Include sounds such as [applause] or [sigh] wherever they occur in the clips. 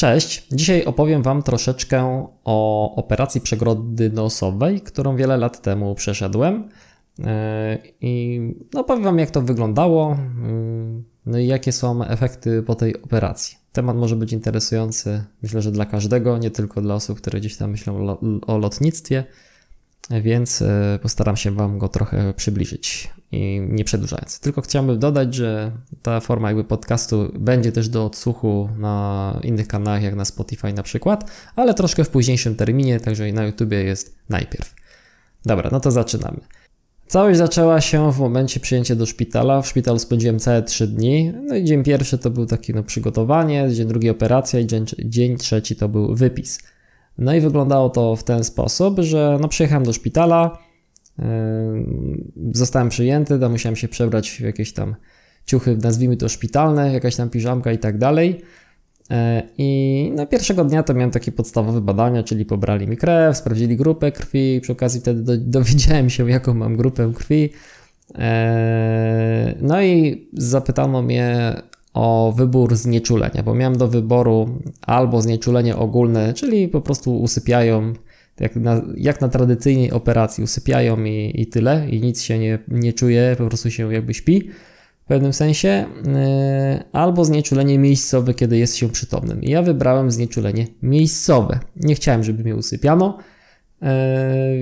Cześć, dzisiaj opowiem Wam troszeczkę o operacji przegrody nosowej, którą wiele lat temu przeszedłem. E, I no, powiem Wam, jak to wyglądało, mm, no i jakie są efekty po tej operacji. Temat może być interesujący, myślę, że dla każdego, nie tylko dla osób, które gdzieś tam myślą o lotnictwie, więc e, postaram się Wam go trochę przybliżyć i nie przedłużając. Tylko chciałbym dodać, że ta forma jakby podcastu będzie też do odsłuchu na innych kanałach, jak na Spotify na przykład, ale troszkę w późniejszym terminie, także na YouTubie jest najpierw. Dobra, no to zaczynamy. Całość zaczęła się w momencie przyjęcia do szpitala. W szpitalu spędziłem całe 3 dni. No i dzień pierwszy to był taki no, przygotowanie, dzień drugi operacja i dzień, dzień trzeci to był wypis. No i wyglądało to w ten sposób, że no przyjechałem do szpitala, yy, zostałem przyjęty, tam musiałem się przebrać w jakieś tam ciuchy, nazwijmy to szpitalne, jakaś tam piżamka i tak dalej. Yy, I no, pierwszego dnia to miałem takie podstawowe badania, czyli pobrali mi krew, sprawdzili grupę krwi, przy okazji wtedy do, dowiedziałem się, jaką mam grupę krwi. Yy, no i zapytano mnie o wybór znieczulenia, bo miałem do wyboru albo znieczulenie ogólne, czyli po prostu usypiają, jak na, jak na tradycyjnej operacji, usypiają i, i tyle, i nic się nie, nie czuje, po prostu się jakby śpi w pewnym sensie, yy, albo znieczulenie miejscowe, kiedy jest się przytomnym. I ja wybrałem znieczulenie miejscowe. Nie chciałem, żeby mnie usypiano, yy,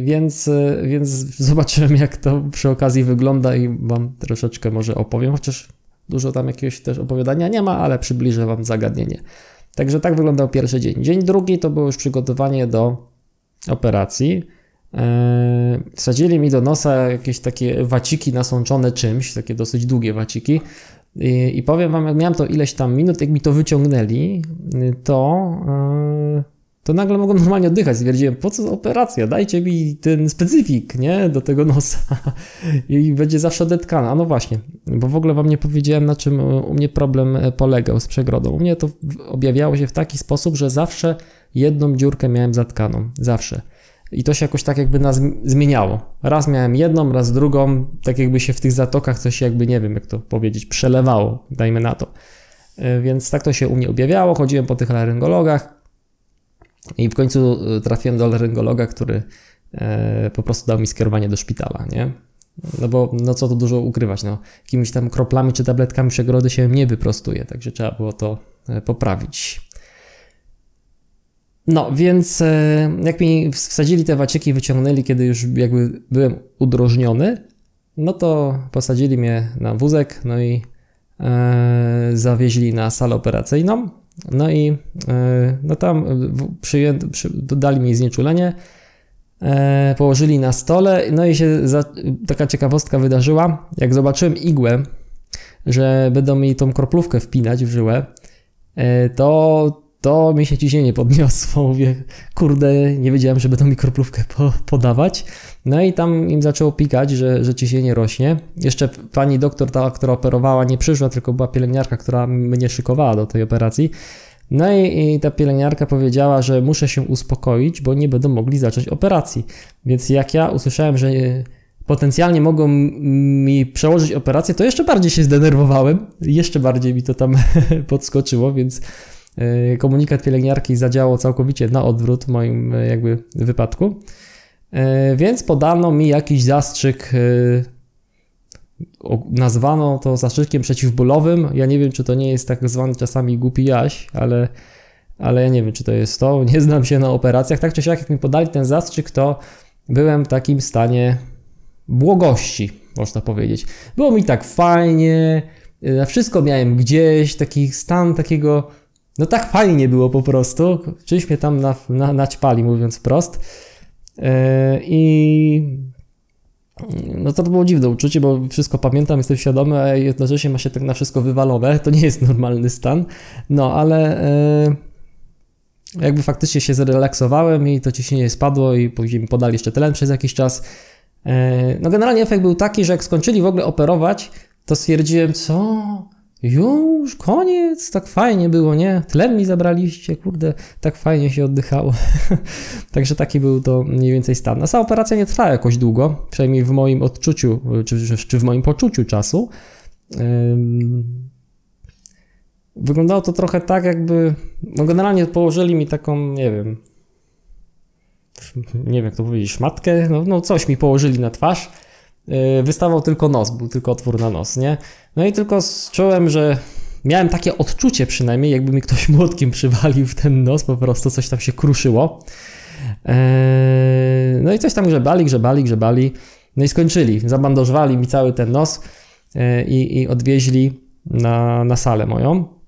więc, więc zobaczyłem, jak to przy okazji wygląda i Wam troszeczkę może opowiem, chociaż Dużo tam jakiegoś też opowiadania nie ma, ale przybliżę Wam zagadnienie. Także tak wyglądał pierwszy dzień. Dzień drugi to było już przygotowanie do operacji. Eee, wsadzili mi do nosa jakieś takie waciki nasączone czymś, takie dosyć długie waciki. I, i powiem Wam, jak miałem to ileś tam minut, jak mi to wyciągnęli, to eee, to nagle mogłem normalnie oddychać. Stwierdziłem, po co operacja? Dajcie mi ten specyfik, nie? Do tego nosa. [laughs] I będzie zawsze detkana. No właśnie, bo w ogóle wam nie powiedziałem, na czym u mnie problem polegał z przegrodą. U mnie to objawiało się w taki sposób, że zawsze jedną dziurkę miałem zatkaną. Zawsze. I to się jakoś tak jakby nas zmieniało. Raz miałem jedną, raz drugą, tak jakby się w tych zatokach coś jakby, nie wiem jak to powiedzieć, przelewało, dajmy na to. E, więc tak to się u mnie objawiało. Chodziłem po tych laryngologach, i w końcu e, trafiłem do laryngologa, który e, po prostu dał mi skierowanie do szpitala, nie? No bo no co tu dużo ukrywać, no jakimiś tam kroplami czy tabletkami przegrody się nie wyprostuje, także trzeba było to e, poprawić. No, więc jak mi wsadzili te waciki, wyciągnęli, kiedy już jakby byłem udrożniony, no to posadzili mnie na wózek, no i e, zawieźli na salę operacyjną. No i e, no tam przyjęto, przy, dodali mi znieczulenie, e, położyli na stole, no i się za, taka ciekawostka wydarzyła. Jak zobaczyłem igłę, że będą mi tą kroplówkę wpinać w żyłę, e, to, to mi się ciśnienie podniosło. Mówię, kurde, nie wiedziałem, że będą mi kroplówkę po, podawać. No i tam im zaczęło pikać, że, że ciśnienie rośnie. Jeszcze pani doktor, ta, która operowała, nie przyszła, tylko była pielęgniarka, która mnie szykowała do tej operacji. No i, i ta pielęgniarka powiedziała, że muszę się uspokoić, bo nie będą mogli zacząć operacji. Więc jak ja usłyszałem, że potencjalnie mogą mi przełożyć operację, to jeszcze bardziej się zdenerwowałem, jeszcze bardziej mi to tam [laughs] podskoczyło, więc komunikat pielęgniarki zadziałał całkowicie na odwrót w moim e, jakby wypadku. E, więc podano mi jakiś zastrzyk, e, nazwano to zastrzykiem przeciwbólowym. Ja nie wiem, czy to nie jest tak zwany czasami głupi jaś, ale, ale ja nie wiem, czy to jest to. Nie znam się na operacjach. Tak czy siak, jak mi podali ten zastrzyk, to byłem w takim stanie błogości, można powiedzieć. Było mi tak fajnie, e, wszystko miałem gdzieś, taki stan takiego, no tak fajnie było po prostu. Mnie tam na, na, naćpali, mówiąc wprost. E, I no to było dziwne uczucie, bo wszystko pamiętam, jestem świadomy, a jednocześnie ma się tak na wszystko wywalone. To nie jest normalny stan. No ale e, jakby faktycznie się zrelaksowałem i to ciśnienie spadło i później mi podali jeszcze tlen przez jakiś czas. E, no generalnie efekt był taki, że jak skończyli w ogóle operować, to stwierdziłem, co? Już, koniec, tak fajnie było, nie? Tlen mi zabraliście, kurde, tak fajnie się oddychało. [laughs] Także taki był to mniej więcej stan. A sama operacja nie trwa jakoś długo, przynajmniej w moim odczuciu, czy, czy w moim poczuciu czasu. wyglądało to trochę tak, jakby. No generalnie położyli mi taką, nie wiem. Nie wiem, jak to powiedzieć, szmatkę. No, no coś mi położyli na twarz. Yy, wystawał tylko nos, był tylko otwór na nos, nie? No i tylko czułem, że miałem takie odczucie przynajmniej, jakby mi ktoś [laughs] młotkiem przywalił w ten nos, po prostu coś tam się kruszyło. Yy, no i coś tam grzebali, grzebali, grzebali. No i skończyli. Zabandażowali mi cały ten nos yy, i, i odwieźli na, na salę moją.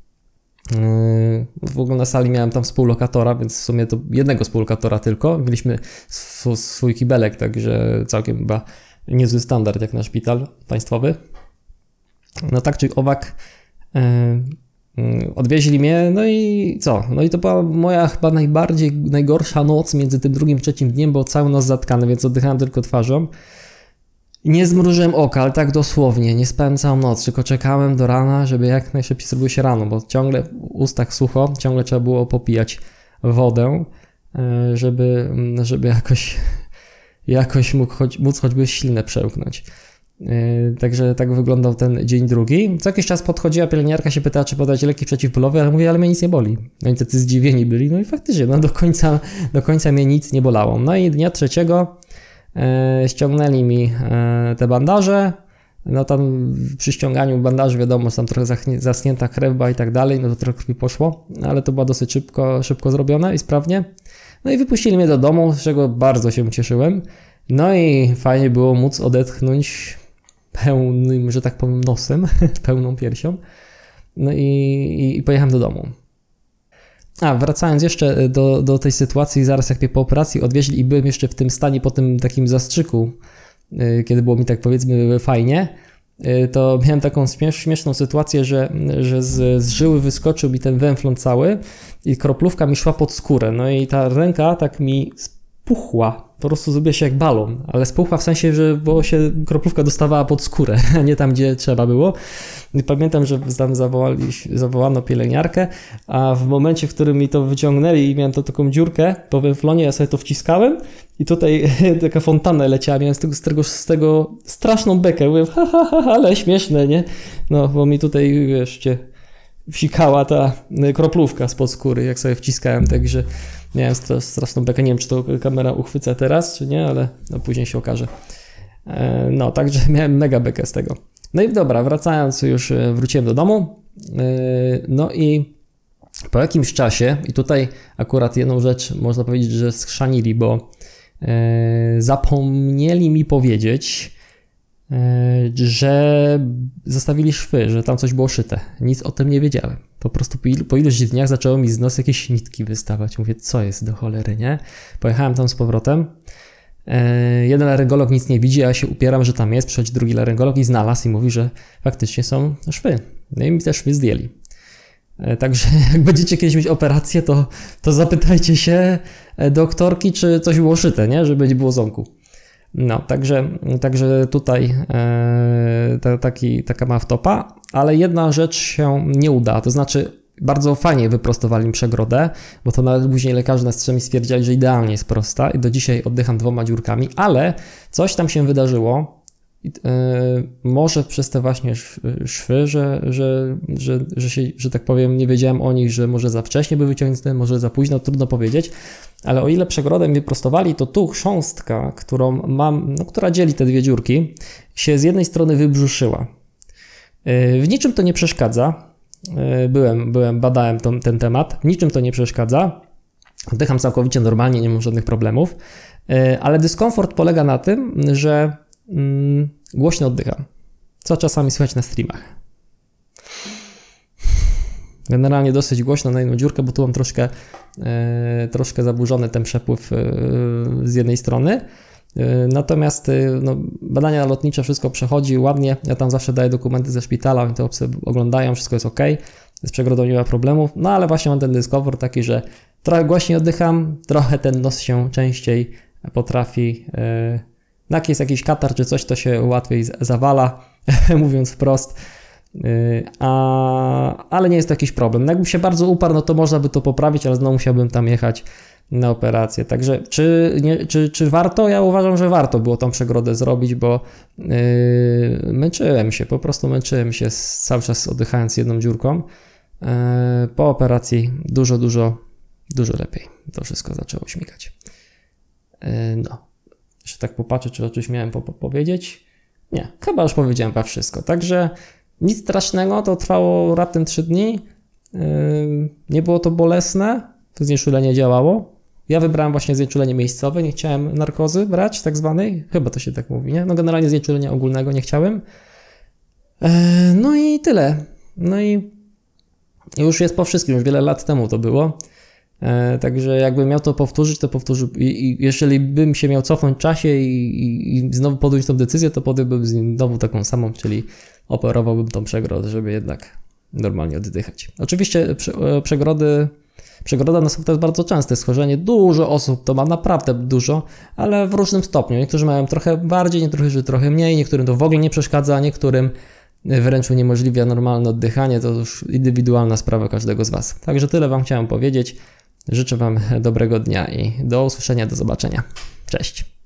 W ogóle na sali miałem tam współlokatora, więc w sumie to jednego współlokatora tylko. Mieliśmy swój kibelek, także całkiem chyba niezły standard jak na szpital państwowy. No tak czy owak, yy, odwieźli mnie, no i co? No i to była moja chyba najbardziej, najgorsza noc między tym drugim, trzecim dniem, bo cały nos zatkany, więc oddychałem tylko twarzą. Nie zmrużyłem oka, ale tak dosłownie, nie spałem całą noc, tylko czekałem do rana, żeby jak najszybciej zrobiło się rano, bo ciągle w ustach sucho, ciągle trzeba było popijać wodę, e, żeby, żeby jakoś, jakoś mógł choć, móc choćby ślinę przełknąć. E, także tak wyglądał ten dzień drugi. Co jakiś czas podchodziła pielęgniarka, się pytała, czy podać leki przeciwbólowe, ale mówię, ale mnie nic nie boli. Oni tacy zdziwieni byli, no i faktycznie, no do końca, do końca mnie nic nie bolało. No i dnia trzeciego E, ściągnęli mi e, te bandaże. No tam przy ściąganiu bandaży wiadomo, tam trochę zasnięta krewba i tak dalej, no to trochę krwi poszło, ale to było dosyć szybko, szybko zrobione i sprawnie. No i wypuścili mnie do domu, z czego bardzo się cieszyłem. No i fajnie było móc odetchnąć pełnym, że tak powiem, nosem, [laughs] pełną piersią. No i, i pojechałem do domu. A, wracając jeszcze e, do, do tej sytuacji, zaraz jak mnie po operacji odwieźli i byłem jeszcze w tym stanie po tym takim zastrzyku, e, kiedy było mi tak powiedzmy fajnie, to miałem taką śmiesz, śmieszną sytuację, że, że z, z żyły wyskoczył mi ten węflon cały i kroplówka mi szła pod skórę. No i ta ręka tak mi spuchła po prostu zrobiła się jak balon, ale spuchła w sensie, że bo się kroplówka dostawała pod skórę, [laughs] a nie tam, gdzie trzeba było. I pamiętam, że tam zawołali, zawołano pielęgniarkę, a w momencie, w którym mi to wyciągnęli i miałem to taką dziurkę po węflonie, ja sobie to wciskałem i tutaj [laughs] taka fontana leciała, miałem z tego, z tego, z tego straszną bekę, mówię, ha, ha, ha, ale śmieszne, nie? No, bo mi tutaj, wiesz, wsikała ta kroplówka spod skóry, jak sobie wciskałem, także Miałem straszną bekę, nie wiem czy to kamera uchwyca teraz, czy nie, ale no, później się okaże. E, no, także [laughs] miałem mega bekę z tego. No i dobra, wracając już e, wróciłem do domu. E, no i po jakimś czasie, i tutaj akurat jedną rzecz można powiedzieć, że skrzanili, bo zapomnieli mi powiedzieć, że zostawili szwy, że tam coś było szyte. Nic o tym nie wiedziałem. Po prostu po, ilu, po iluś dniach zaczęło mi z nos jakieś nitki wystawać. Mówię, co jest do cholery, nie? Pojechałem tam z powrotem. E, jeden laryngolog nic nie widzi, a ja się upieram, że tam jest. Przychodzi drugi laryngolog i znalazł i mówi, że faktycznie są szwy. No i mi te szwy zdjęli. E, także [laughs] jak będziecie kiedyś mieć operację, to, to zapytajcie się doktorki, czy coś było szyte, nie? Żeby nie było ząku. No, także, także tutaj e, taki, taka ma wtopa, ale jedna rzecz się nie uda, to znaczy bardzo fajnie wyprostowali mi przegrodę, bo to nawet później lekarze na strzemi stwierdzili, że idealnie jest prosta i do dzisiaj oddycham dwoma dziurkami, ale coś tam się wydarzyło, Yy, może przez te właśnie szwy, że, że, że, że, się, że tak powiem, nie wiedziałem o nich, że może za wcześnie były wyciągnięte, może za późno, trudno powiedzieć, ale o ile przegrodę mi wyprostowali, to tu chrząstka, którą mam, no, która dzieli te dwie dziurki, się z jednej strony wybrzuszyła. Yy, w niczym to nie przeszkadza. Yy, byłem, byłem badałem ten, temat. W niczym to nie przeszkadza. Oddycham całkowicie normalnie, nie mam żadnych problemów, ale dyskomfort polega na tym, że mm, głośno oddycham, co czasami słychać na streamach. Generalnie dosyć głośno na jedną dziurkę, bo tu mam troszkę, e, troszkę zaburzony ten przepływ e, z jednej strony. E, natomiast no, badania lotnicze, wszystko przechodzi ładnie. Ja tam zawsze daję dokumenty ze szpitala, oni to oglądają, wszystko jest ok. Z przegrodą nie ma problemów, no ale właśnie mam ten dyskomfort taki, że trochę głośniej oddycham, trochę ten nos się częściej potrafi jak jest jakiś katar czy coś, to się łatwiej zawala, [laughs] mówiąc wprost. A, ale nie jest to jakiś problem. Jakbym się bardzo uparł, no to można by to poprawić, ale znowu musiałbym tam jechać na operację. Także czy, nie, czy, czy warto? Ja uważam, że warto było tą przegrodę zrobić, bo yy, męczyłem się, po prostu męczyłem się cały czas oddychając jedną dziurką. E, po operacji dużo, dużo, dużo lepiej to wszystko zaczęło śmigać. E, no, jeszcze tak popatrzę, czy o czymś miałem po powiedzieć. Nie, chyba już powiedziałem wszystko. Także nic strasznego, to trwało raptem 3 dni. E, nie było to bolesne, to znieczulenie działało. Ja wybrałem właśnie znieczulenie miejscowe, nie chciałem narkozy brać, tak zwanej, chyba to się tak mówi, nie? No generalnie znieczulenia ogólnego nie chciałem. No i tyle. No i już jest po wszystkim, już wiele lat temu to było. E, także jakbym miał to powtórzyć, to powtórzył. I, jeżeli bym się miał cofnąć w czasie i, i, i znowu podjąć tą decyzję, to podjąłbym znowu taką samą, czyli operowałbym tą przegrodę, żeby jednak normalnie oddychać. Oczywiście e, przegrody, przegroda nosowa to jest bardzo częste schorzenie. Dużo osób to ma naprawdę dużo, ale w różnym stopniu. Niektórzy mają trochę bardziej, niektórzy trochę mniej, niektórym to w ogóle nie przeszkadza, niektórym wręcz uniemożliwia normalne oddychanie, to już indywidualna sprawa każdego z Was. Także tyle Wam chciałem powiedzieć. Życzę Wam dobrego dnia i do usłyszenia, do zobaczenia. Cześć.